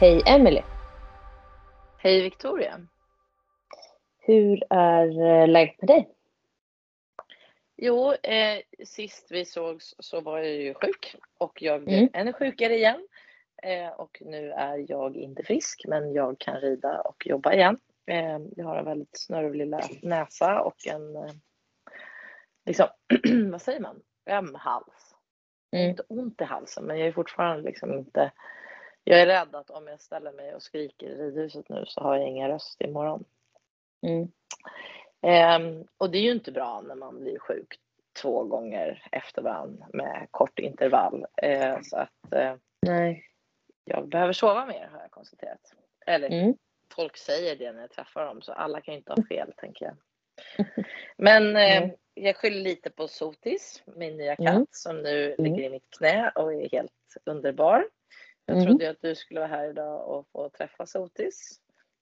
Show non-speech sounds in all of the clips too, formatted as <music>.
Hej Emily. Hej Victoria. Hur är eh, läget med dig? Jo, eh, sist vi sågs så var jag ju sjuk och jag blev Mm. ännu sjukare igen. Eh, och nu är jag inte frisk men jag kan rida och jobba igen. Eh, jag har en väldigt snörvlig lä- näsa och en, eh, liksom, <clears throat> vad säger man, öm hals. Mm. inte ont i halsen men jag är fortfarande liksom inte, jag är rädd att om jag ställer mig och skriker i ridhuset nu så har jag ingen röst imorgon. Mm. Ehm, och det är ju inte bra när man blir sjuk två gånger efter varandra med kort intervall. Eh, så att eh, Nej. jag behöver sova mer har jag konstaterat. Eller Mm. folk säger det när jag träffar dem så alla kan ju inte ha fel tänker jag. <laughs> Men eh, Mm. jag skyller lite på Sotis, min nya katt Mm. som nu ligger i mitt knä och är helt underbar. Jag Mm. trodde ju att du skulle vara här idag och få träffa Sotis.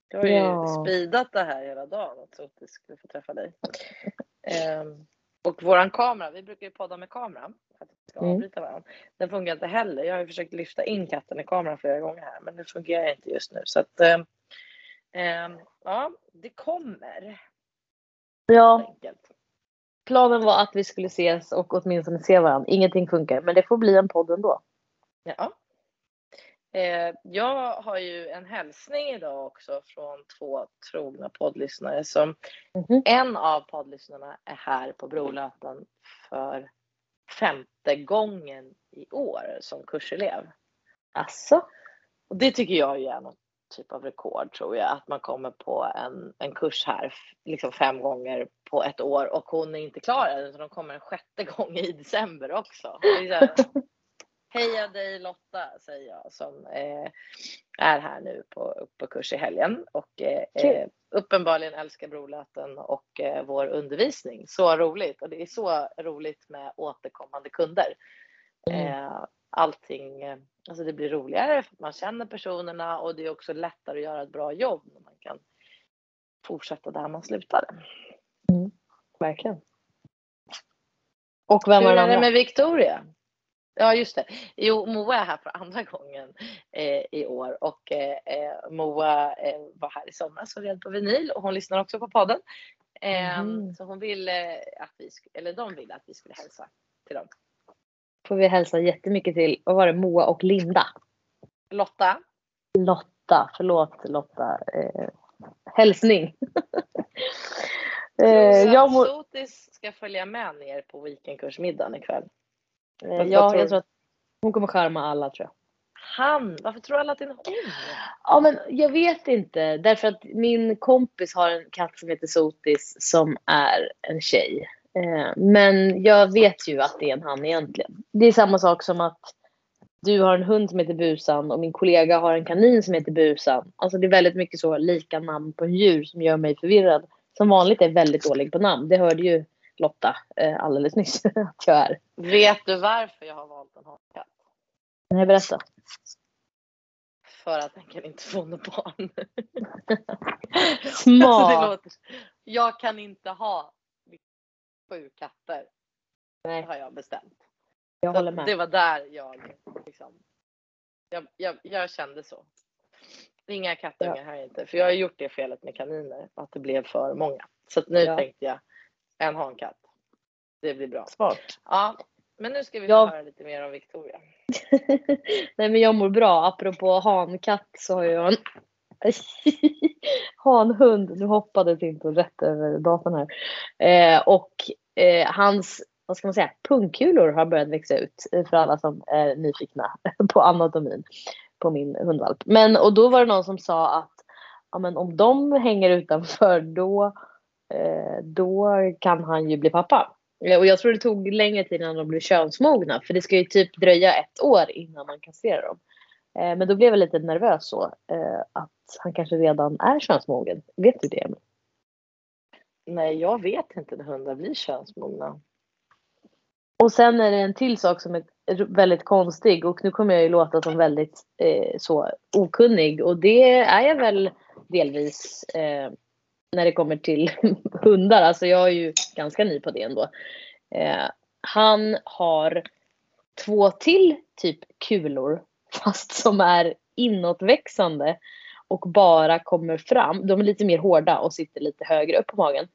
Jag har ju Ja. speedat det här hela dagen att Sotis skulle få träffa dig. <laughs> Ehm, och våran kamera, vi brukar ju podda med kamera för att vi ska Mm. avbryta varandra. Den fungerar inte heller. Jag har ju försökt lyfta in katten i kameran flera gånger här men det fungerar inte just nu. Så att ehm, ehm, ja, det kommer Ja, enkelt. planen var att vi skulle ses och åtminstone se varandra. Ingenting funkar, men det får bli en podd ändå. Ja. Eh, jag har ju en hälsning idag också från två trogna poddlyssnare som Mhm. en av poddlyssnarna är här på Brolöten för femte gången i år som kurselev. Asså? Och det tycker jag ju är något typ av rekord tror jag, att man kommer på en, en kurs här liksom fem gånger på ett år och hon är inte klar än utan de kommer en sjätte gång i december också. Här, <laughs> Heja dig Lotta säger jag som eh, är här nu på, på kurs i helgen och eh, eh, uppenbarligen älskar Brolöten och eh, vår undervisning. Så roligt och det är så roligt med återkommande kunder. Mm. Eh, allting, eh, alltså det blir roligare för att man känner personerna och det är också lättare att göra ett bra jobb när man kan fortsätta där man slutade. Verkligen. Och vem Hur är det med Victoria? Ja, just det. Jo, Moa är här för andra gången eh, i år och eh, eh, Moa eh, var här i somras och red på vinyl och hon lyssnar också på podden. Mhm. Så hon vill eh, att vi, eller de vill att vi skulle hälsa till dem. Får vi hälsa jättemycket till, vad var det, Moa och Linda? Lotta, Lotta, förlåt Lotta. Eh, hälsning. <laughs> eh, jag mår, Sotis ska följa med ner på weekendkursmiddagen ikväll. Eh, ja, tror jag du? tror att hon kommer charma alla tror jag. Han, varför tror alla att det är en hon? Ja men jag vet inte därför att min kompis har en katt som heter Sotis som är en tjej. Eh, men jag vet ju att det är en han egentligen. Det är samma sak som att du har en hund som heter Busan och min kollega har en kanin som heter Busan. Alltså det är väldigt mycket så lika namn på en djur som gör mig förvirrad. Som vanligt är jag väldigt dålig på namn. Det hörde ju Lotta eh, alldeles nyss att jag är. Vet du varför jag har valt en hankatt? Nej, berätta. För att den kan inte få något barn. Smart. <laughs> Alltså, det låter, jag kan inte ha sju katter, Nej, har jag bestämt. jag Så håller med. Det var där jag liksom, jag, jag, jag kände så. Inga kattungar här inte, för jag har gjort det felet med kaniner, att det blev för många. Så nu Ja. tänkte jag, en hankatt. Det blir bra. Smart. Ja, men nu ska vi få höra lite mer om Victoria. <laughs> Nej men jag mår bra. Apropå hankatt så har jag en <laughs> hanhund. Nu hoppade Tinto rätt över datorn här. Eh, och eh, hans, vad ska man säga, pungkulor har börjat växa ut. För alla som är nyfikna <laughs> på anatomin på min hundvalp. Men och då var det någon som sa att ja, men om de hänger utanför då, då kan han ju bli pappa. Eh, Och jag tror det tog längre tid innan de blev könsmogna. För det ska ju typ dröja ett år innan man kasserar dem. Eh, Men då blev jag lite nervös så. eh, Att han kanske redan är könsmogen. Vet du det Emil? Nej, jag vet inte när hundar blir könsmogna. Och sen är det en till sak som är väldigt konstig. Och nu kommer jag ju låta som väldigt eh, så okunnig. Och det är jag väl delvis eh, när det kommer till <laughs> hundar. Alltså jag är ju ganska ny på det ändå. Eh, han har två till typ kulor. <laughs> Fast som är inåtväxande och bara kommer fram. De är lite mer hårda och sitter lite högre upp på magen.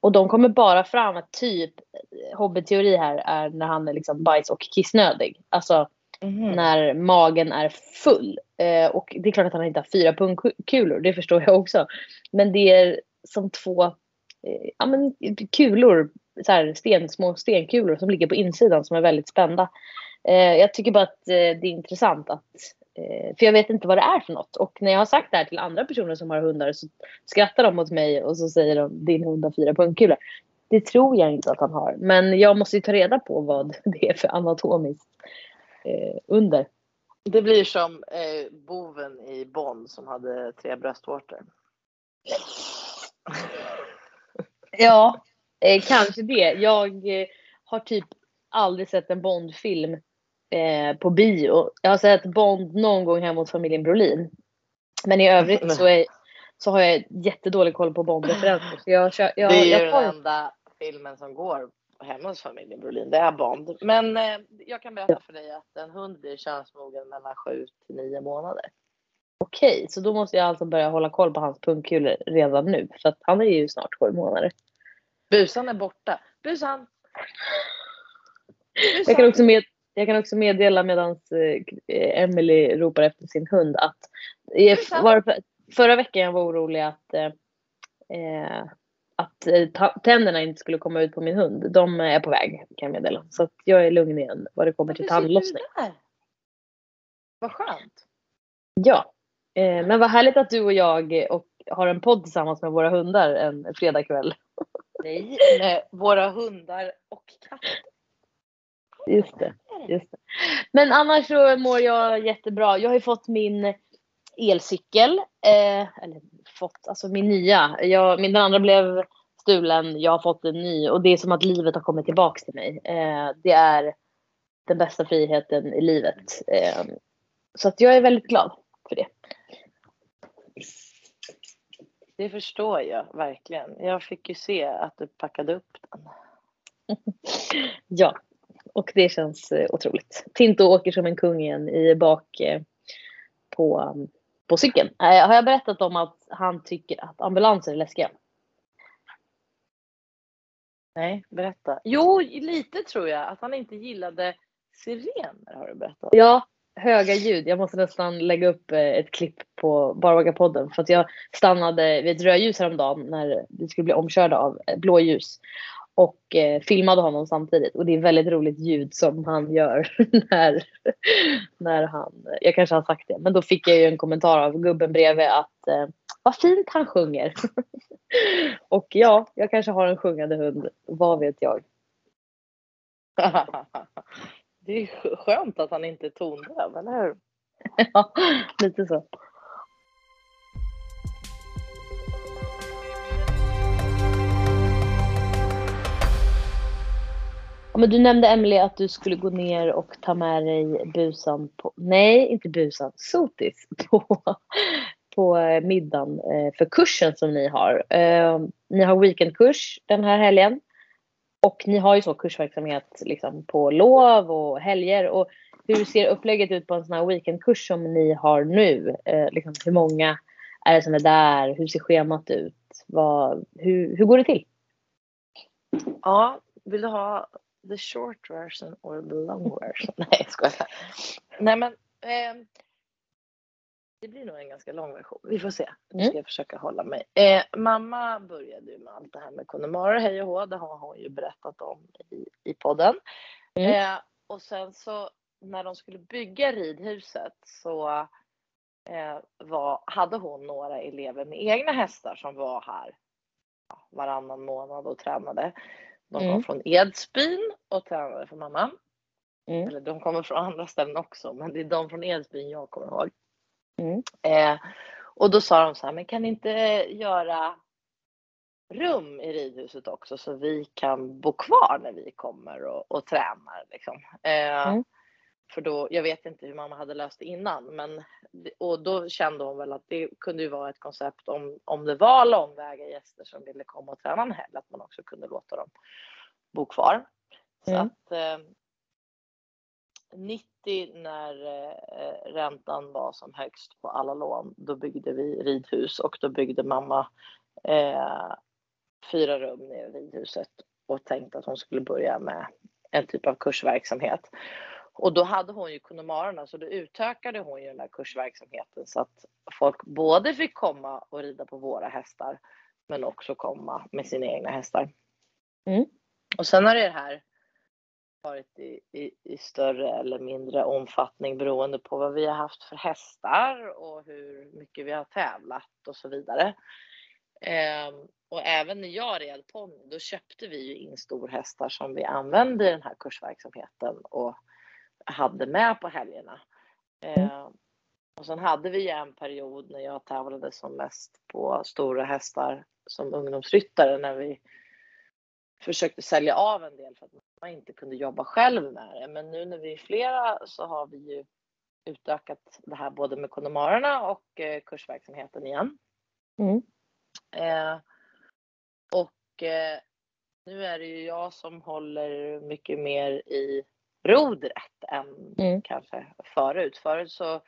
Och de kommer bara fram att typ eh, hobbyteori här är när han är liksom bajs och kissnödig. Alltså Mm. när magen är full. Eh, och det är klart att han inte har fyra pungkulor, det förstår jag också. Men det är som två eh, ja, men, kulor, så här, sten, små stenkulor som ligger på insidan som är väldigt spända. Eh, jag tycker bara att eh, det är intressant att eh, för jag vet inte vad det är för något. Och när jag har sagt det här till andra personer som har hundar så skrattar de åt mig och så säger de din hund har fyra pungkulor. Det tror jag inte att han har. Men jag måste ju ta reda på vad <laughs> det är för anatomiskt eh, under. Det blir som eh, boven i Bond som hade tre bröstvårtor. <laughs> Ja, eh, kanske det. Jag eh, har typ aldrig sett en Bondfilm eh, på bio. Jag har sett Bond någon gång hemma hos familjen Brolin. Men i övrigt så, är, så har jag jättedålig koll på Bond-referenser. Det är ju jag den enda filmen som går hemma hos familjen Brolin. Det är Bond. Men eh, jag kan berätta för dig att en hund blir könsmogen mellan 7 till 9 månader. Okej, så då måste jag alltså börja hålla koll på hans pungkulor redan nu. För att han är ju snart sju månader. Busan är borta. Busan! Busan! Jag kan också, med, jag kan också meddela medan eh, Emily ropar efter sin hund att eh, var, förra veckan jag var orolig att, eh, eh, att eh, tänderna inte skulle komma ut på min hund. De är på väg kan jag meddela. Så att jag är lugn igen vad det kommer till Varför tandlossning. där? Vad skönt. Ja, eh, men vad härligt att du och jag eh, och har en podd tillsammans med våra hundar en fredagkväll. <laughs> Nej, med våra hundar och katter. Just det, just det. Men annars så mår jag jättebra. Jag har ju fått min elcykel. Eh, eller fått, alltså min nya. Jag, min den andra blev stulen. Jag har fått en ny och det är som att livet har kommit tillbaks till mig. Eh, det är den bästa friheten i livet. Eh, så att jag är väldigt glad för det. Det förstår jag verkligen. Jag fick ju se att du packade upp den. <laughs> Ja, och det känns eh, otroligt. Tinto åker som en kung igen i bak eh, på, på cykeln. Eh, har jag berättat om att han tycker att ambulanser är läskiga? Nej, berätta. Jo, lite tror jag. Att han inte gillade sirener har du berättat. Ja, höga ljud. Jag måste nästan lägga upp eh, ett klipp på Barvagapodden för att jag stannade vid ett rödljus häromdagen när vi skulle bli omkörda av eh, blåljus och eh, filmade honom samtidigt och det är väldigt roligt ljud som han gör <laughs> när, när han, jag kanske har sagt det, men då fick jag ju en kommentar av gubben bredvid att eh, vad fint han sjunger. <laughs> och ja, jag kanske har en sjungande hund, vad vet jag. <laughs> Det är skö- skönt att han inte är tondöv, eller hur? Ja, lite så. Ja, men du nämnde Emily att du skulle gå ner och ta med dig busan på, nej inte busan, sotis på, på eh, middagen eh, för kursen som ni har. Eh, ni har weekendkurs den här helgen. Och ni har ju så kursverksamhet liksom på lov och helger. Och hur ser upplägget ut på en sån här weekendkurs som ni har nu? Liksom, hur många är det som är där? Hur ser schemat ut? Vad, hur, hur går det till? Ja, vill du ha the short version or the long <laughs> version? Nej, jag skojar. Nej, men ehm, det blir nog en ganska lång version. Vi får se. Nu ska Mm. jag försöka hålla mig. Eh, mamma började ju med allt det här med Connemara, hej och hå. Det har hon ju berättat om i, i podden. Mm. Eh, och sen så när de skulle bygga ridhuset så eh, var, hade hon några elever med egna hästar som var här varannan månad och tränade. De kom Mm. från Edsbyn och tränade för mamma. Mm. Eller de kommer från andra ställen också, men det är de från Edsbyn jag kommer ihåg. Mm. Eh, och då sa de så här, men kan ni inte göra rum i ridhuset också så vi kan bo kvar när vi kommer och, och tränar. Liksom. Eh, Mm. För då, jag vet inte hur mamma hade löst det innan, men och då kände hon väl att det kunde ju vara ett koncept om, om det var långväga gäster som ville komma och träna en helg, att man också kunde låta dem bo kvar. Så Mm. att eh, 90 när eh, räntan var som högst på alla lån, då byggde vi ridhus och då byggde mamma eh, fyra rum nere i ridhuset och tänkte att hon skulle börja med en typ av kursverksamhet. Och då hade hon ju Kunnemarerna så då utökade hon ju den där kursverksamheten så att folk både fick komma och rida på våra hästar men också komma med sina egna hästar. Mm. Och sen har det här varit i, i, i, större eller mindre omfattning beroende på vad vi har haft för hästar och hur mycket vi har tävlat och så vidare. Eh, och även när jag red ponny, då köpte vi ju in storhästar som vi använde i den här kursverksamheten och hade med på helgerna. Eh, och sen hade vi en period när jag tävlade som mest på stora hästar som ungdomsryttare när vi försökte sälja av en del för att man inte kunde jobba själv med det. Men nu när vi är flera så har vi ju utökat det här både med Connemarerna och eh, kursverksamheten igen. Mm. Eh, och eh, nu är det ju jag som håller mycket mer i rodret än mm. kanske förut. Förut så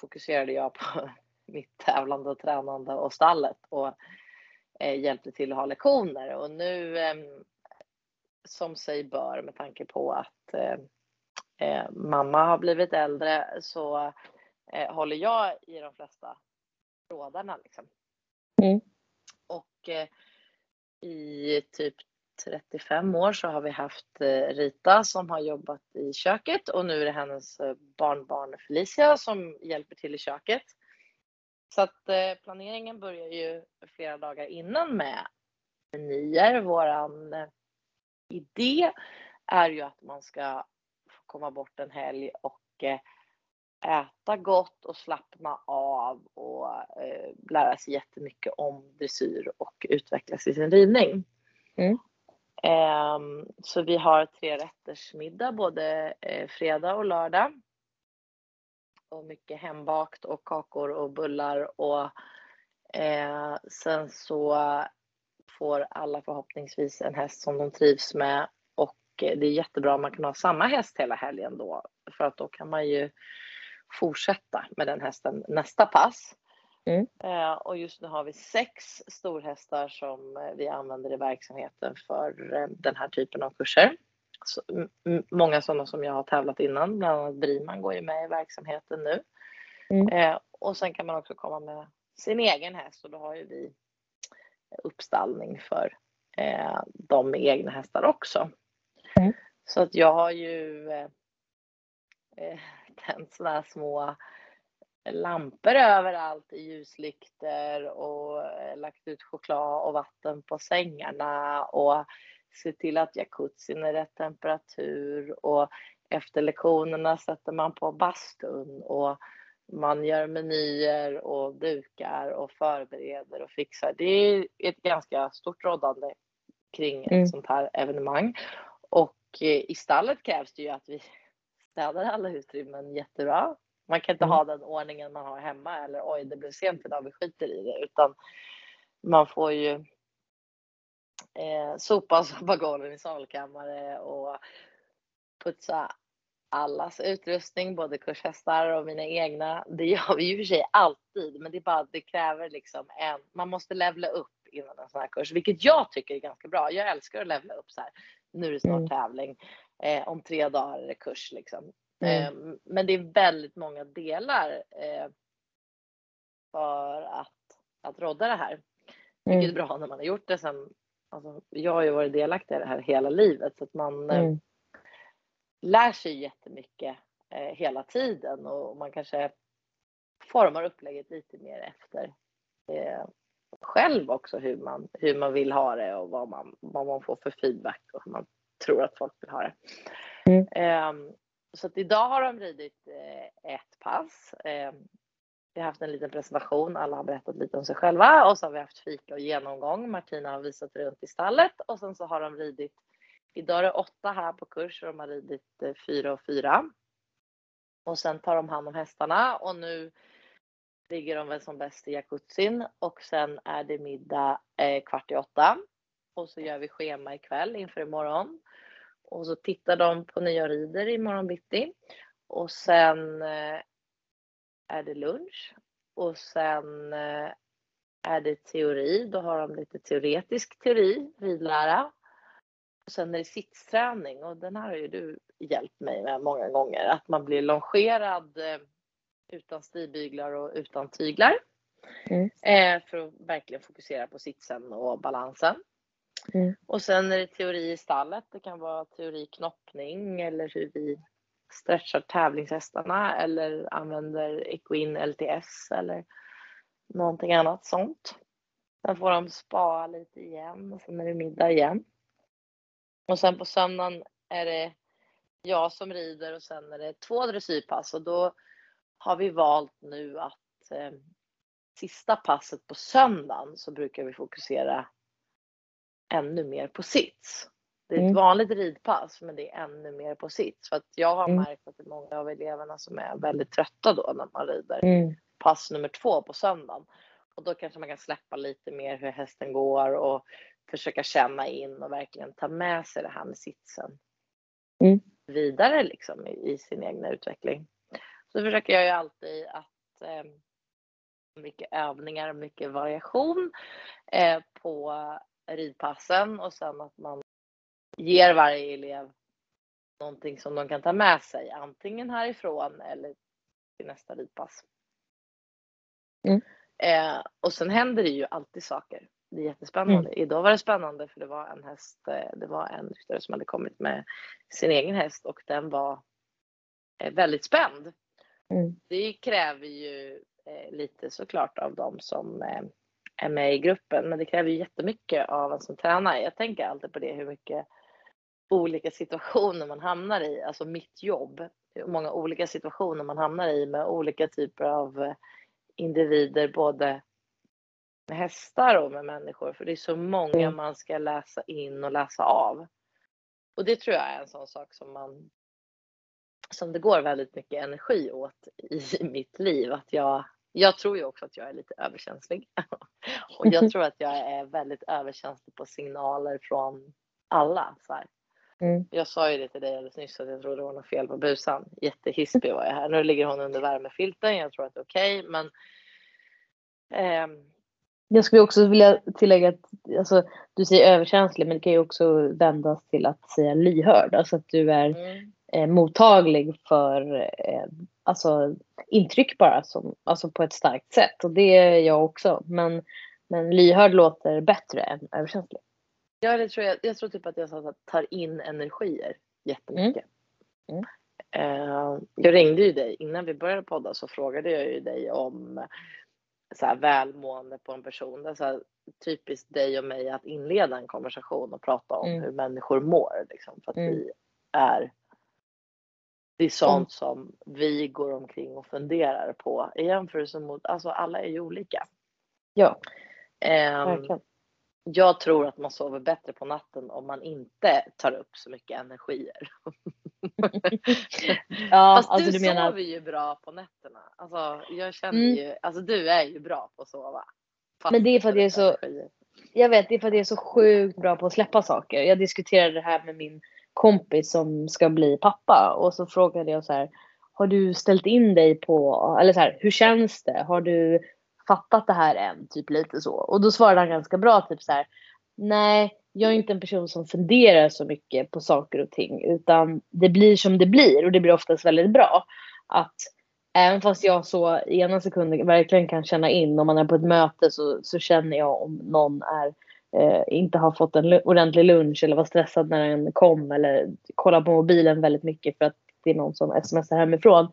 fokuserade jag på <laughs> mitt tävlande och tränande och stallet och eh, hjälpte till att ha lektioner och nu eh, som sig bör med tanke på att eh, eh mamma har blivit äldre så eh, håller jag i de flesta trådarna liksom. Mm. Och eh, i typ 35 år så har vi haft eh, Rita som har jobbat i köket och nu är det hennes eh, barnbarn Felicia som hjälper till i köket. Så att eh, planeringen börjar ju flera dagar innan med menyer. Våran idé är ju att man ska få komma bort en helg och äta gott och slappna av och lära sig jättemycket om dressyr och utvecklas i sin ridning. Mm. Ehm, så vi har tre rätters middag både eh, fredag och lördag. Och mycket hembakt och kakor och bullar och eh, sen så får alla förhoppningsvis en häst som de trivs med. Och eh, det är jättebra om man kan ha samma häst hela helgen då. För att då kan man ju fortsätta med den hästen nästa pass. Mm. Eh, och just nu har vi sex storhästar som vi använder i verksamheten för eh, den här typen av kurser så, många sådana som jag har tävlat innan, bland annat Briman går ju med i verksamheten nu. Mm. Eh, och sen kan man också komma med sin egen häst och då har ju vi uppstallning för eh, de med egna hästar också. Mm. Så att jag har ju eh, eh <laughs> tänt sådana små lampor överallt i ljuslyktor och eh, lagt ut choklad och vatten på sängarna och se till att jacuzzin är rätt temperatur och efter lektionerna sätter man på bastun och man gör menyer och dukar och förbereder och fixar. Det är ett ganska stort råddande kring ett mm. sånt här evenemang. Och eh, i stallet krävs det ju att vi städar alla utrymmen jättebra. Man kan inte mm. ha den ordningen man har hemma eller oj, det blev sent idag, vi skiter i det, utan man får ju eh, sopa golven i salkammare och putsa allas utrustning, både kurshästar och mina egna. Det gör vi ju för sig alltid, men det är bara det kräver liksom en, man måste levla upp innan en sån här kurs, vilket jag tycker är ganska bra. Jag älskar att levla upp så här. Nu är det snart mm. tävling, eh, om tre dagar är det kurs liksom. Mm. Eh, men det är väldigt många delar eh, för att, att rodda det här. Vilket är mm. bra när man har gjort det sen alltså, jag har ju varit delaktig i det här hela livet så att man eh, mm. lär sig jättemycket eh, hela tiden och man kanske formar upplägget lite mer efter själv också hur man, hur man vill ha det och vad man, vad man får för feedback och hur man tror att folk vill ha det. Mm. Eh, så att idag har de ridit eh, ett pass. Ehm, vi har haft en liten presentation, alla har berättat lite om sig själva och så har vi haft fika och genomgång. Martina har visat runt i stallet och sen så har de ridit. Idag är det åtta här på kurs och de har ridit eh, fyra och fyra. Och sen tar de hand om hästarna och nu ligger de väl som bäst i jacuzzin och sen är det middag eh, kvart i åtta. Och så gör vi schema ikväll inför imorgon och så tittar de på när jag rider imorgon bitti. Och sen eh, är det lunch och sen eh, är det teori. Då har de lite teoretisk teori, ridlära. Och sen är det sittsträning och den här har ju du hjälpt mig med många gånger. Att man blir longerad eh, utan stigbyglar och utan tyglar. Mm. För att verkligen fokusera på sitsen och balansen. Mm. Och sen är det teori i stallet. Det kan vara teori knoppning eller hur vi stretchar tävlingshästarna eller använder Equin LTS eller någonting annat sånt. Sen får de spa lite igen och sen är det middag igen. Och sen på söndagen är det jag som rider och sen är det två dressyrpass och då har vi valt nu att eh, sista passet på söndagen så brukar vi fokusera ännu mer på sits. Det är ett mm. vanligt ridpass men det är ännu mer på sits. För att jag har mm. märkt att det är många av eleverna som är väldigt trötta då när man rider mm. pass nummer två på söndagen. Och då kanske man kan släppa lite mer hur hästen går och försöka känna in och verkligen ta med sig det här med sitsen mm. vidare liksom i, i, sin egna utveckling. Så försöker jag ju alltid att eh, mycket övningar och mycket variation eh, på ridpassen och sen att man ger varje elev någonting som de kan ta med sig antingen härifrån eller till nästa ridpass. Mm. Eh, och sen händer det ju alltid saker. Det är jättespännande. Mm. Idag var det spännande för det var en häst, eh, det var en ryttare som hade kommit med sin egen häst och den var eh, väldigt spänd. Mm. Det kräver ju eh, lite såklart av dem som eh, är med i gruppen, men det kräver ju jättemycket av en som tränar. Jag tänker alltid på det, hur mycket olika situationer man hamnar i, alltså mitt jobb, hur många olika situationer man hamnar i med olika typer av eh, individer, både med hästar och med människor, för det är så många mm. man ska läsa in och läsa av. Och det tror jag är en sån sak som man som det går väldigt mycket energi åt i <laughs> mitt liv. Att jag, jag tror ju också att jag är lite överkänslig. <laughs> och jag <laughs> tror att jag är väldigt överkänslig på signaler från alla. Så mm. Jag sa ju det till dig alldeles nyss att jag trodde det var något fel på busan. Jättehispig var jag här. Nu ligger hon under värmefilten. Jag tror att det är okej. Okay, men eh, jag skulle också vilja tillägga att alltså, du säger överkänslig men det kan ju också vändas till att säga lyhörd. Alltså att du är mm. Eh, mottaglig för eh, alltså, intryck bara som, alltså på ett starkt sätt. Och det är jag också. Men, men lyhörd låter bättre än överkänslig. Ja, det tror jag. Jag tror typ att jag tar in energier jättemycket. Mm. Mm. Uh, jag ringde ju dig innan vi började podda så frågade jag ju dig om så här välmående på en person. Det är så här, typiskt dig och mig att inleda en konversation och prata om mm. hur människor mår. Liksom, för att mm. vi är det är sånt mm. som vi går omkring och funderar på i jämförelse mot, alltså alla är ju olika. Ja, um, Jag tror att man sover bättre på natten om man inte tar upp så mycket energier. <laughs> ja, Fast alltså du, du menar... sover ju bra på nätterna. Alltså, jag känner mm. ju, alltså du är ju bra på att sova. Men det är för att jag är så, jag vet, det är för att jag är så sjukt bra på att släppa saker. Jag diskuterade det här med min kompis som ska bli pappa och så frågade jag så här, har du ställt in dig på, eller så här, hur känns det? Har du fattat det här än? Typ lite så. Och då svarade han ganska bra, typ så här, nej, jag är inte en person som funderar så mycket på saker och ting utan det blir som det blir och det blir oftast väldigt bra. Att även fast jag så i ena sekunden verkligen kan känna in om man är på ett möte så, så känner jag om någon är eh, inte har fått en ordentlig lunch eller var stressad när den kom eller kollar på mobilen väldigt mycket för att det är någon som smsar hemifrån.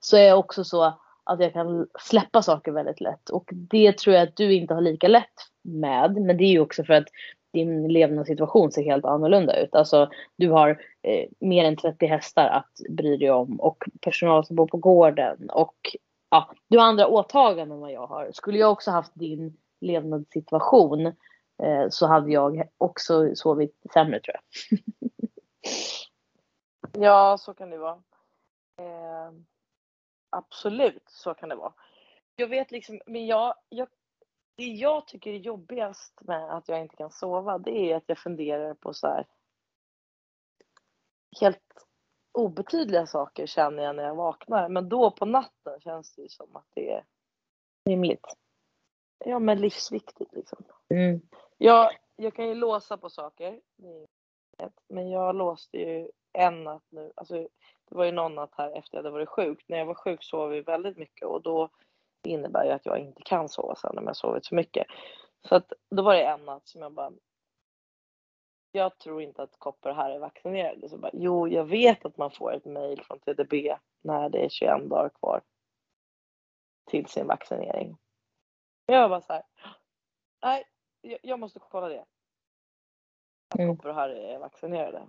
Så är jag också så att jag kan släppa saker väldigt lätt och det tror jag att du inte har lika lätt med. Men det är ju också för att din levnadssituation ser helt annorlunda ut. Alltså du har eh, mer än 30 hästar att bry dig om och personal som bor på gården och ja, du har andra åtaganden än vad jag har. Skulle jag också haft din levnadssituation eh, så hade jag också sovit sämre tror jag. <laughs> ja, så kan det vara. Eh, absolut, så kan det vara. Jag vet liksom, men jag, jag det jag tycker är jobbigast med att jag inte kan sova, det är att jag funderar på så här. helt obetydliga saker känner jag när jag vaknar. Men då på natten känns det ju som att det är Rimligt. ja, men livsviktigt. Liksom. Mm. Jag, jag kan ju låsa på saker. Men jag låste ju en natt nu. Alltså, det var ju någon natt här efter jag hade varit sjuk. När jag var sjuk sov vi väldigt mycket och då innebär ju att jag inte kan sova sen om jag sovit för mycket. Så att då var det en natt som jag bara jag tror inte att koppar här är vaccinerade. Så bara, jo, jag vet att man får ett mejl från TDB när det är 21 dagar kvar till sin vaccinering. Jag var bara så här, nej, jag, jag måste kolla det. Att Mm. koppar här är vaccinerade.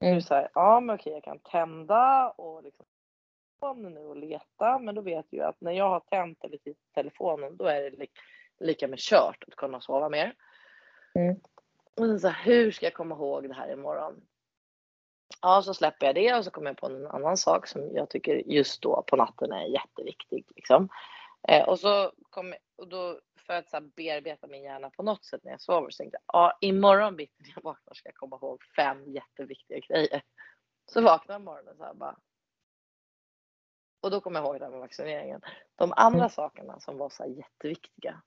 Nu Mm. så här, ja men okej jag kan tända och liksom nu och leta men då vet jag att när jag har tänt eller tittat telefonen då är det li- lika med kört att kunna sova mer. Mm. Och så här, hur ska jag komma ihåg det här imorgon? Ja, så släpper jag det och så kommer jag på en annan sak som jag tycker just då på natten är jätteviktig. Liksom. Eh, och så kommer, och då för att så här, bearbeta min hjärna på något sätt när jag sover så tänkte jag, ja imorgon bitti när jag vaknar ska jag komma ihåg fem jätteviktiga grejer. Så vaknar jag morgonen så här bara. Och då kommer jag ihåg det här med vaccineringen. De andra Mm. sakerna som var så här jätteviktiga.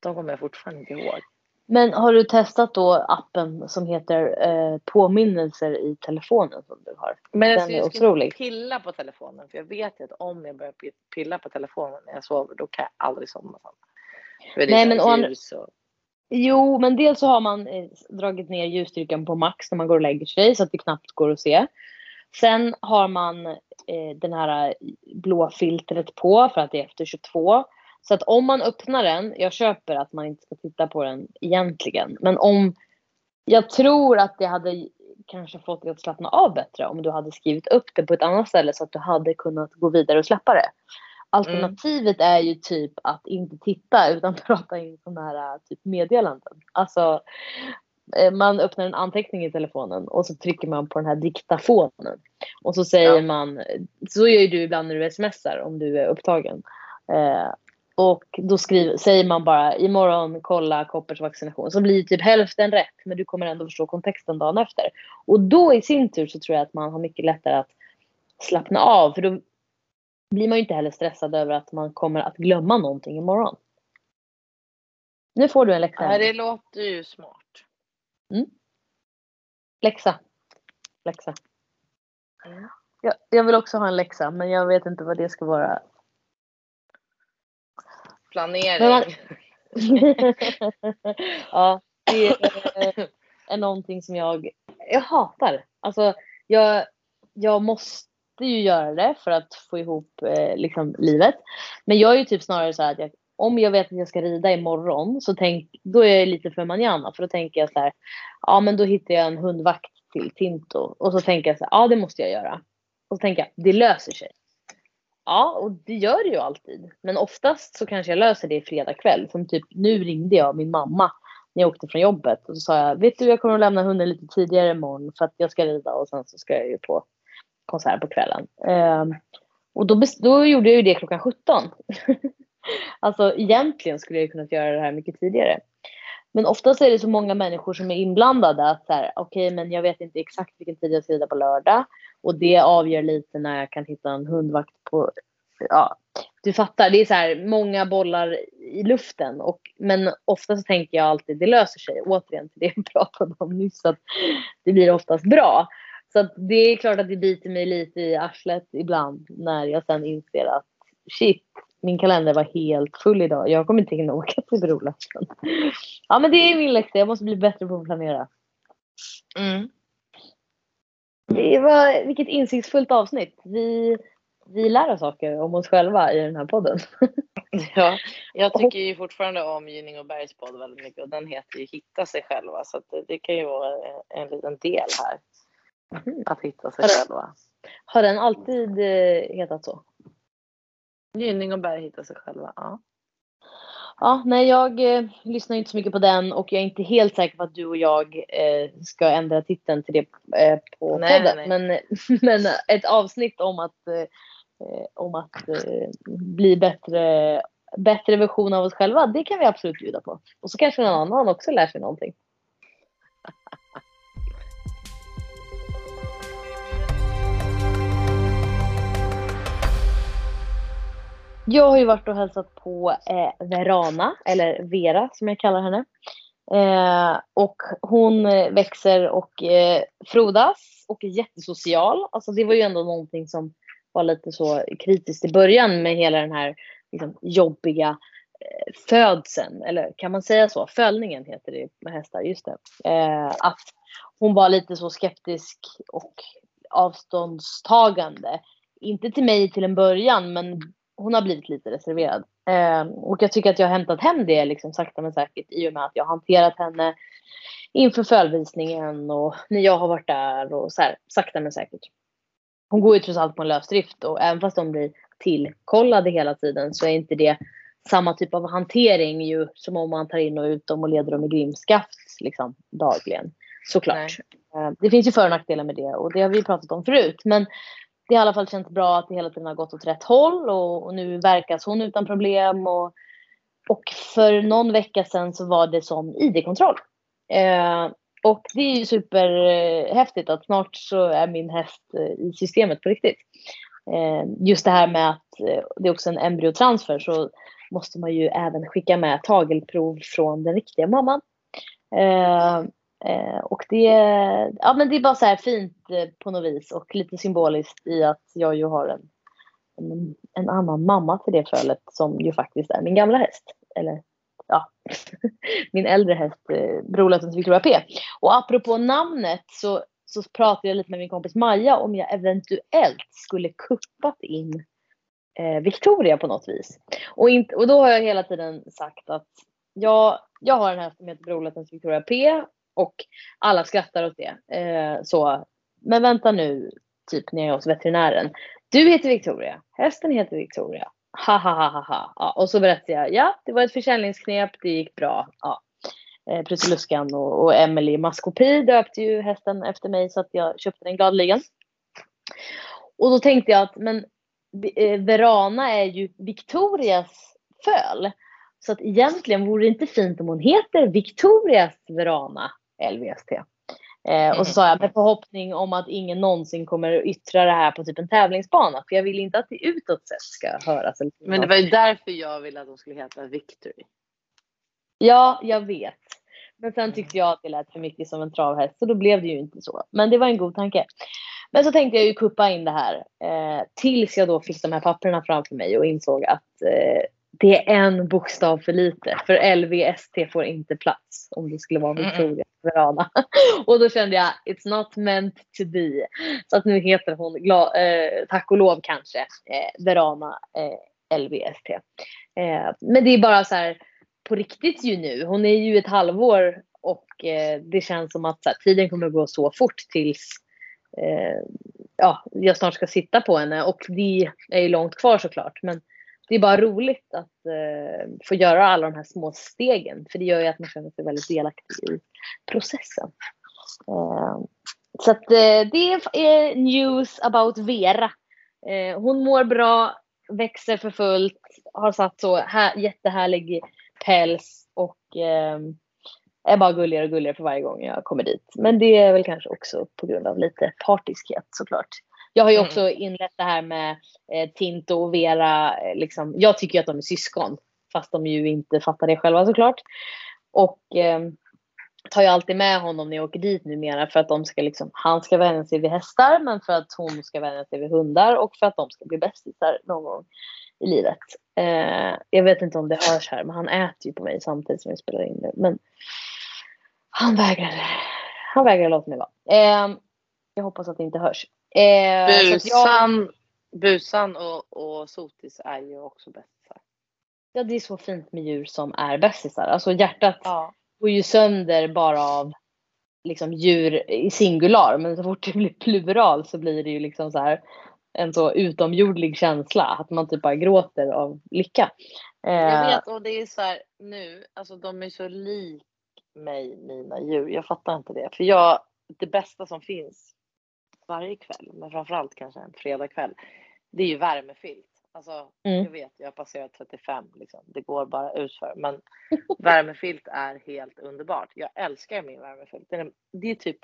De kommer jag fortfarande inte ihåg. Men har du testat då appen som heter eh, påminnelser i telefonen som du har? Men Den är otrolig. pilla på telefonen för jag vet att om jag börjar pi- pilla på telefonen när jag sover då kan jag aldrig somna sen. Nej, men andra- ljus och... Jo, men dels så har man eh, dragit ner ljusstyrkan på max när man går och lägger sig så att det knappt går att se. Sen har man eh, den här eh, blå filtret på för att det är efter 22. Så att om man öppnar den, jag köper att man inte ska titta på den egentligen, men om jag tror att det hade kanske fått dig att slappna av bättre om du hade skrivit upp det på ett annat ställe så att du hade kunnat gå vidare och släppa det. Alternativet är ju typ att inte titta utan <laughs> prata in sådana här typ meddelanden. Alltså eh, man öppnar en anteckning i telefonen och så trycker man på den här diktafonen. Och så säger Ja. man, så gör ju du ibland när du smsar om du är upptagen. Eh, och då skriver, säger man bara imorgon kolla Koppers vaccination. Så blir typ hälften rätt men du kommer ändå förstå kontexten dagen efter. Och då i sin tur så tror jag att man har mycket lättare att slappna av. För då blir man ju inte heller stressad över att man kommer att glömma någonting imorgon. Nu får du en läxa. Nej, det låter ju smart. Läxa. Läxa. Mm. Jag, jag vill också ha en läxa men jag vet inte vad det ska vara. Planering. Man- <laughs> ja, det är, är någonting som jag, jag hatar. Alltså, jag, jag måste ju göra det för att få ihop eh, liksom, livet. Men jag är ju typ snarare så här att jag, om jag vet att jag ska rida imorgon så tänk, då är jag lite för manjana för då tänker jag så här, ja men då hittar jag en hundvakt till Tinto och så tänker jag så här, ja det måste jag göra. Och så tänker jag, det löser sig. Ja, och det gör det ju alltid. Men oftast så kanske jag löser det i fredag kväll. Som typ nu ringde jag min mamma när jag åkte från jobbet och så sa jag, vet du jag kommer att lämna hunden lite tidigare imorgon för att jag ska rida och sen så ska jag ju på konsert på kvällen. Eh, och då, då gjorde jag ju det klockan 17. <laughs> alltså egentligen skulle jag ju kunnat göra det här mycket tidigare. Men oftast är det så många människor som är inblandade att så här, okej men jag vet inte exakt vilken tid jag ska rida på lördag. Och det avgör lite när jag kan hitta en hundvakt på, ja du fattar, det är så här många bollar i luften. Och, men ofta så tänker jag alltid det löser sig. Återigen till det jag pratade om nyss att det blir oftast bra. Så det är klart att det biter mig lite i arslet ibland när jag sen inser att shit, min kalender var helt full idag. Jag kommer inte hinna åka till brolöften. Ja men det är min läxa, jag måste bli bättre på att planera. Mm. Det var, vilket insiktsfullt avsnitt. Vi, vi lär oss saker om oss själva i den här podden. <laughs> Ja, jag tycker ju fortfarande om Gynning och Bergs podd väldigt mycket och den heter ju Hitta sig själva så det, det kan ju vara en, en liten del här. Att hitta sig själva. Har den alltid eh, hetat så? Gynning och Berg hittar sig själva. Ja. Ja, nej jag eh, lyssnar inte så mycket på den och jag är inte helt säker på att du och jag eh, ska ändra titeln till det eh, på Nej, podden. nej, Men, <laughs> men ett avsnitt om att, eh, om att eh, bli bättre, bättre version av oss själva, det kan vi absolut bjuda på. Och så kanske någon annan också lär sig någonting. Jag har ju varit och hälsat på eh, Verana, eller Vera som jag kallar henne. Eh, och hon eh, växer och eh, frodas och är jättesocial. Alltså det var ju ändå någonting som var lite så kritiskt i början med hela den här liksom, jobbiga eh, födseln, eller kan man säga så? Följningen heter det med hästar, just det. Eh, att hon var lite så skeptisk och avståndstagande. Inte till mig till en början, men hon har blivit lite reserverad. Eh, och jag tycker att jag har hämtat hem det liksom sakta men säkert i och med att jag har hanterat henne inför förvisningen och när jag har varit där och så här, sakta men säkert. Hon går ju trots allt på en lösdrift och även fast de blir tillkollade hela tiden så är inte det samma typ av hantering ju som om man tar in och ut dem och leder dem i grimskaft liksom dagligen. Såklart. Nej. Eh, det finns ju för och nackdelar med det och det har vi pratat om förut. Men det har i alla fall känts bra att det hela tiden har gått åt rätt håll och, och nu verkas hon utan problem. Och, och för någon vecka sedan så var det som ID-kontroll. Eh, och det är ju superhäftigt att snart så är min häst eh, i systemet på riktigt. Eh, just det här med att eh, det är också en embryotransfer så måste man ju även skicka med tagelprov från den riktiga mamman. Eh, Eh, och det, ja, men det är bara så här fint eh, på något vis och lite symboliskt i att jag ju har en, en, en annan mamma till det fölet som ju faktiskt är min gamla häst. Eller ja, <laughs> min äldre häst eh, Brolösens Victoria P. Och apropå namnet så, så pratade jag lite med min kompis Maja om jag eventuellt skulle kuppat in eh, Victoria på något vis. Och, inte, och då har jag hela tiden sagt att jag, jag har en häst som heter Brolösens Victoria P och alla skrattar åt det. Eh, så. Men vänta nu, typ när jag är hos veterinären. Du heter Victoria, hästen heter Victoria. Ha ha ha ha ha. Ja, och så berättar jag, ja det var ett försäljningsknep, det gick bra. Ja. Eh, Prussiluskan och, och Emily Maskopi döpte ju hästen efter mig så att jag köpte den gladeligen. Och då tänkte jag att men eh, Verana är ju Victorias föl. Så att egentligen vore det inte fint om hon heter Victorias Verana. LVST. Eh, och så mm. sa jag med förhoppning om att ingen någonsin kommer yttra det här på typ en tävlingsbana. För jag vill inte att det utåt sett ska höras. Eller Men det var ju därför jag ville att de skulle heta Victory. Ja, jag vet. Men sen tyckte jag att det lät för mycket som en travhäst så då blev det ju inte så. Men det var en god tanke. Men så tänkte jag ju kuppa in det här eh, tills jag då fick de här papperna framför mig och insåg att eh, det är en bokstav för lite. För LVST får inte plats om det skulle vara Victoria Verana. <laughs> och då kände jag it's not meant to be. Så att nu heter hon, eh, tack och lov kanske, eh, Verana eh, LVST. Eh, men det är bara så här på riktigt ju nu. Hon är ju ett halvår och eh, det känns som att här, tiden kommer att gå så fort tills eh, ja, jag snart ska sitta på henne och det är ju långt kvar såklart. Men det är bara roligt att eh, få göra alla de här små stegen. För det gör ju att man känner sig väldigt delaktig i processen. Eh, så att eh, det är news about Vera. Eh, hon mår bra, växer för fullt, har satt så här, jättehärlig päls och eh, är bara gulligare och gulligare för varje gång jag kommer dit. Men det är väl kanske också på grund av lite partiskhet såklart. Jag har ju mm. också mm. inlett det här med eh, Tinto och Vera. Eh, liksom, jag tycker ju att de är syskon. Fast de ju inte fattar det själva såklart. Och eh, tar ju alltid med honom när jag åker dit numera för att de ska liksom, han ska vänja sig vid hästar men för att hon ska vänja sig vid hundar och för att de ska bli bästisar någon gång i livet. Eh, jag vet inte om det hörs här men han äter ju på mig samtidigt som vi spelar in nu. Men han vägrar, han vägrar låta mig vara. Eh, jag hoppas att det inte hörs. Eh, busan, jag, busan och, och sotis är ju också bästisar. Ja det är så fint med djur som är bästisar. Alltså hjärtat ja. går ju sönder bara av liksom djur i singular men så fort det blir plural så blir det ju liksom så här en så utomjordlig känsla att man typ bara gråter av lycka. Eh, jag vet och det är så här nu, alltså de är så lik mig, mina djur. Jag fattar inte det. För jag, det bästa som finns varje kväll, men framförallt kanske en fredagkväll, det är ju värmefilt. Alltså, mm. jag vet, jag har passerat 35, liksom. det går bara utför. Men <laughs> värmefilt är helt underbart. Jag älskar min värmefilt. Det är typ,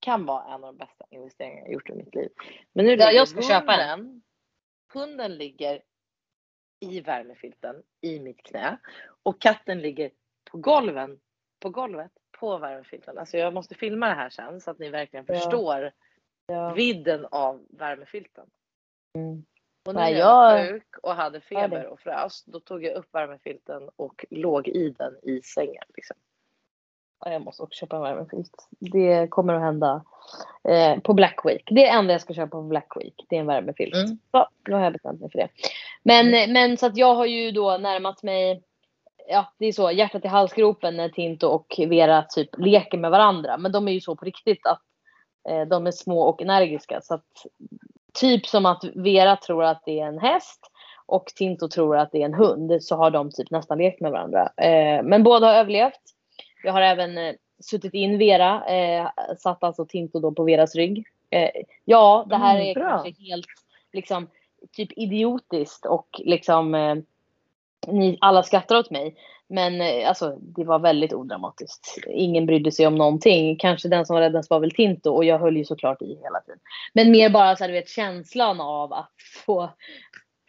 kan vara en av de bästa investeringar jag gjort i mitt liv. Men nu ja, jag ska hunden, köpa den. Hunden ligger i värmefilten i mitt knä och katten ligger på golven, på golvet på värmefilten. Alltså jag måste filma det här sen så att ni verkligen Ja. förstår Ja. vidden av värmefilten. Mm. Och när Nej, jag var sjuk och hade feber och frös, då tog jag upp värmefilten och låg i den i sängen. Liksom. Ja, jag måste också köpa en värmefilt. Det kommer att hända eh, på Black Week. Det är enda jag ska köpa på Black Week. Det är en värmefilt. Mm. Så, nu har jag bestämt mig för det. Men, men så att jag har ju då närmat mig Ja, det är så. Hjärtat i halsgropen när Tinto och Vera typ leker med varandra. Men de är ju så på riktigt att eh, de är små och energiska. Så att, typ som att Vera tror att det är en häst och Tinto tror att det är en hund. Så har de typ nästan lekt med varandra. Eh, men båda har överlevt. Jag har även eh, suttit in Vera. Eh, satt alltså Tinto då på Veras rygg. Eh, ja, det här Mm, är bra. kanske helt liksom typ idiotiskt och liksom eh, ni alla skrattar åt mig. Men eh, alltså det var väldigt odramatiskt. Ingen brydde sig om någonting. Kanske den som var räddast var väl Tinto och jag höll ju såklart i hela tiden. Men mer bara så här, du vet känslan av att få,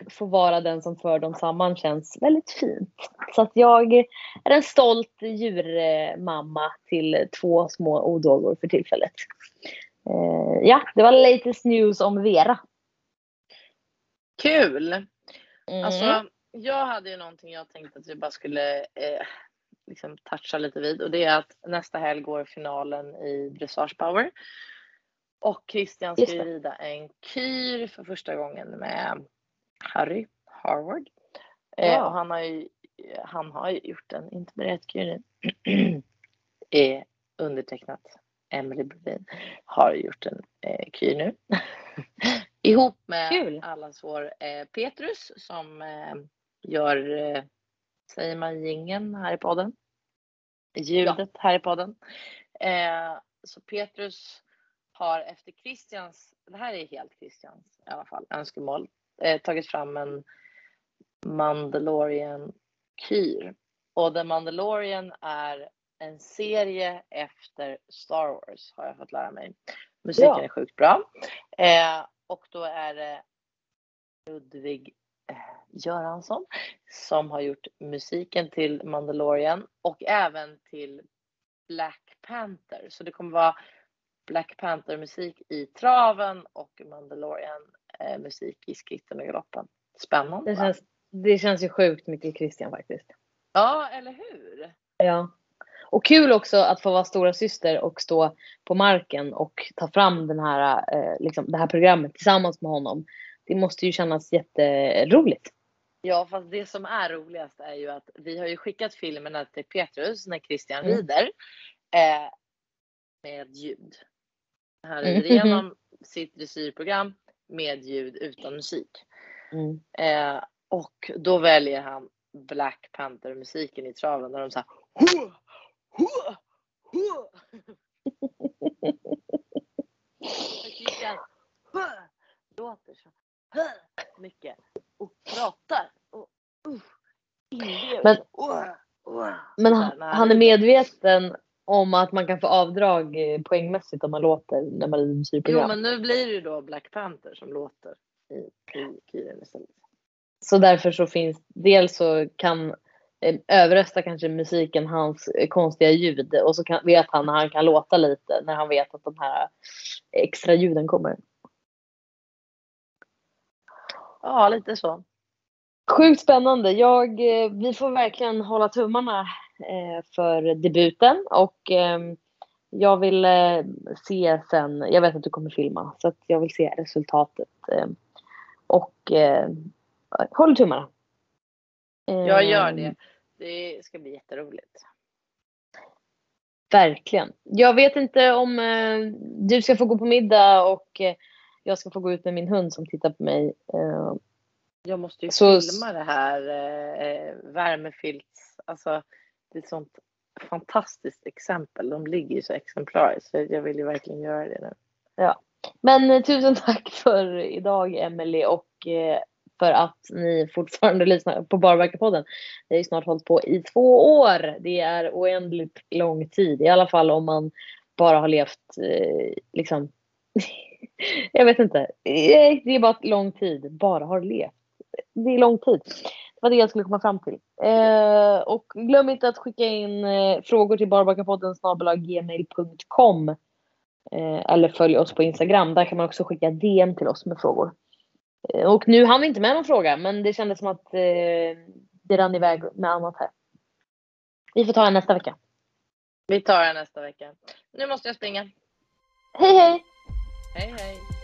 få vara den som för dem samman känns väldigt fint. Så att jag är en stolt djurmamma till två små odågor för tillfället. Eh, ja, det var latest news om Vera. Kul! Mm. Alltså, jag hade ju någonting jag tänkte att vi bara skulle eh, liksom toucha lite vid och det är att nästa helg går finalen i Dressage Power. Och Christian ska ju rida en kyr för första gången med Harry Harvard. Eh, Ja. och han har ju han har ju gjort en intermediatkyr nu. <clears throat> eh, undertecknat Emily Brodin har gjort en eh, kyr nu. <laughs> Ihop med Kul. allas vår eh, Petrus som eh, gör, eh, säger man jingeln här i podden? Ljudet här i podden. Eh, så Petrus har efter Christians, det här är helt Christians i alla fall, önskemål, eh, tagit fram en Mandalorian kyr. Och The Mandalorian är en serie efter Star Wars har jag fått lära mig. Musiken Ja. är sjukt bra. Eh, och då är det Ludvig Göransson som har gjort musiken till Mandalorian och även till Black Panther. Så det kommer vara Black Panther musik i traven och Mandalorian eh, musik i skritten och galoppen. Spännande. Det känns, det känns ju sjukt mycket Christian faktiskt. Ja, eller hur? Ja. Och kul också att få vara stora syster och stå på marken och ta fram den här, eh, liksom, det här programmet tillsammans med honom. Det måste ju kännas jätteroligt. Ja, fast det som är roligast är ju att vi har ju skickat filmerna till Petrus när Christian Mm. rider eh, med ljud. Han rider Mhm. igenom <laughs> sitt dressyrprogram med ljud utan musik. Mm. Eh, och då väljer han Black Panther musiken i traven där de såhär <laughs> hua, hua, hua. Så Christian hua, låter så hua, mycket och pratar och uh, inlever. Men-. Men han, är medveten om att man kan få avdrag eh, poängmässigt om man låter när man rider Jo musikprogram. men nu blir det ju då Black Panther som låter i, i istället. Så därför så finns, dels så kan eh, överrösta kanske musiken hans eh, konstiga ljud och så kan, vet han när han kan låta lite när han vet att de här extra ljuden kommer. Ja lite så. Sjukt spännande. Jag, eh, vi får verkligen hålla tummarna eh, för debuten och eh, jag vill eh, se sen, jag vet att du kommer filma, så jag vill se resultatet. Eh, och håller tummarna. Jag gör det. Det ska bli jätteroligt. Verkligen. Jag vet inte om du ska få gå på middag och jag ska få gå ut med min hund som tittar på mig. Jag måste ju Så- filma det här eh, värmefilts, alltså det är ett sånt fantastiskt exempel. De ligger ju så exemplariskt så jag vill ju verkligen göra det nu. Men eh, tusen <laughs> tack för idag Emelie och eh, för att ni fortfarande <laughs> lyssnar på Barverkarpodden. Vi har ju snart hållit på i två år. Det är oändligt lång tid. I alla fall om man bara har levt eh, liksom. <laughs> jag vet inte. Det är bara lång tid. Bara har levt. Det är lång tid. Det var det jag skulle komma fram till. Eh, och glöm inte att skicka in eh, frågor till barbakapodden gmail.com eh, eller följ oss på Instagram. Där kan man också skicka DM till oss med frågor. Eh, och nu hann vi inte med någon fråga, men det kändes som att eh, det rann iväg med annat här. Vi får ta den nästa vecka. Vi tar den nästa vecka. Nu måste jag springa. Hej hej! Hej hej!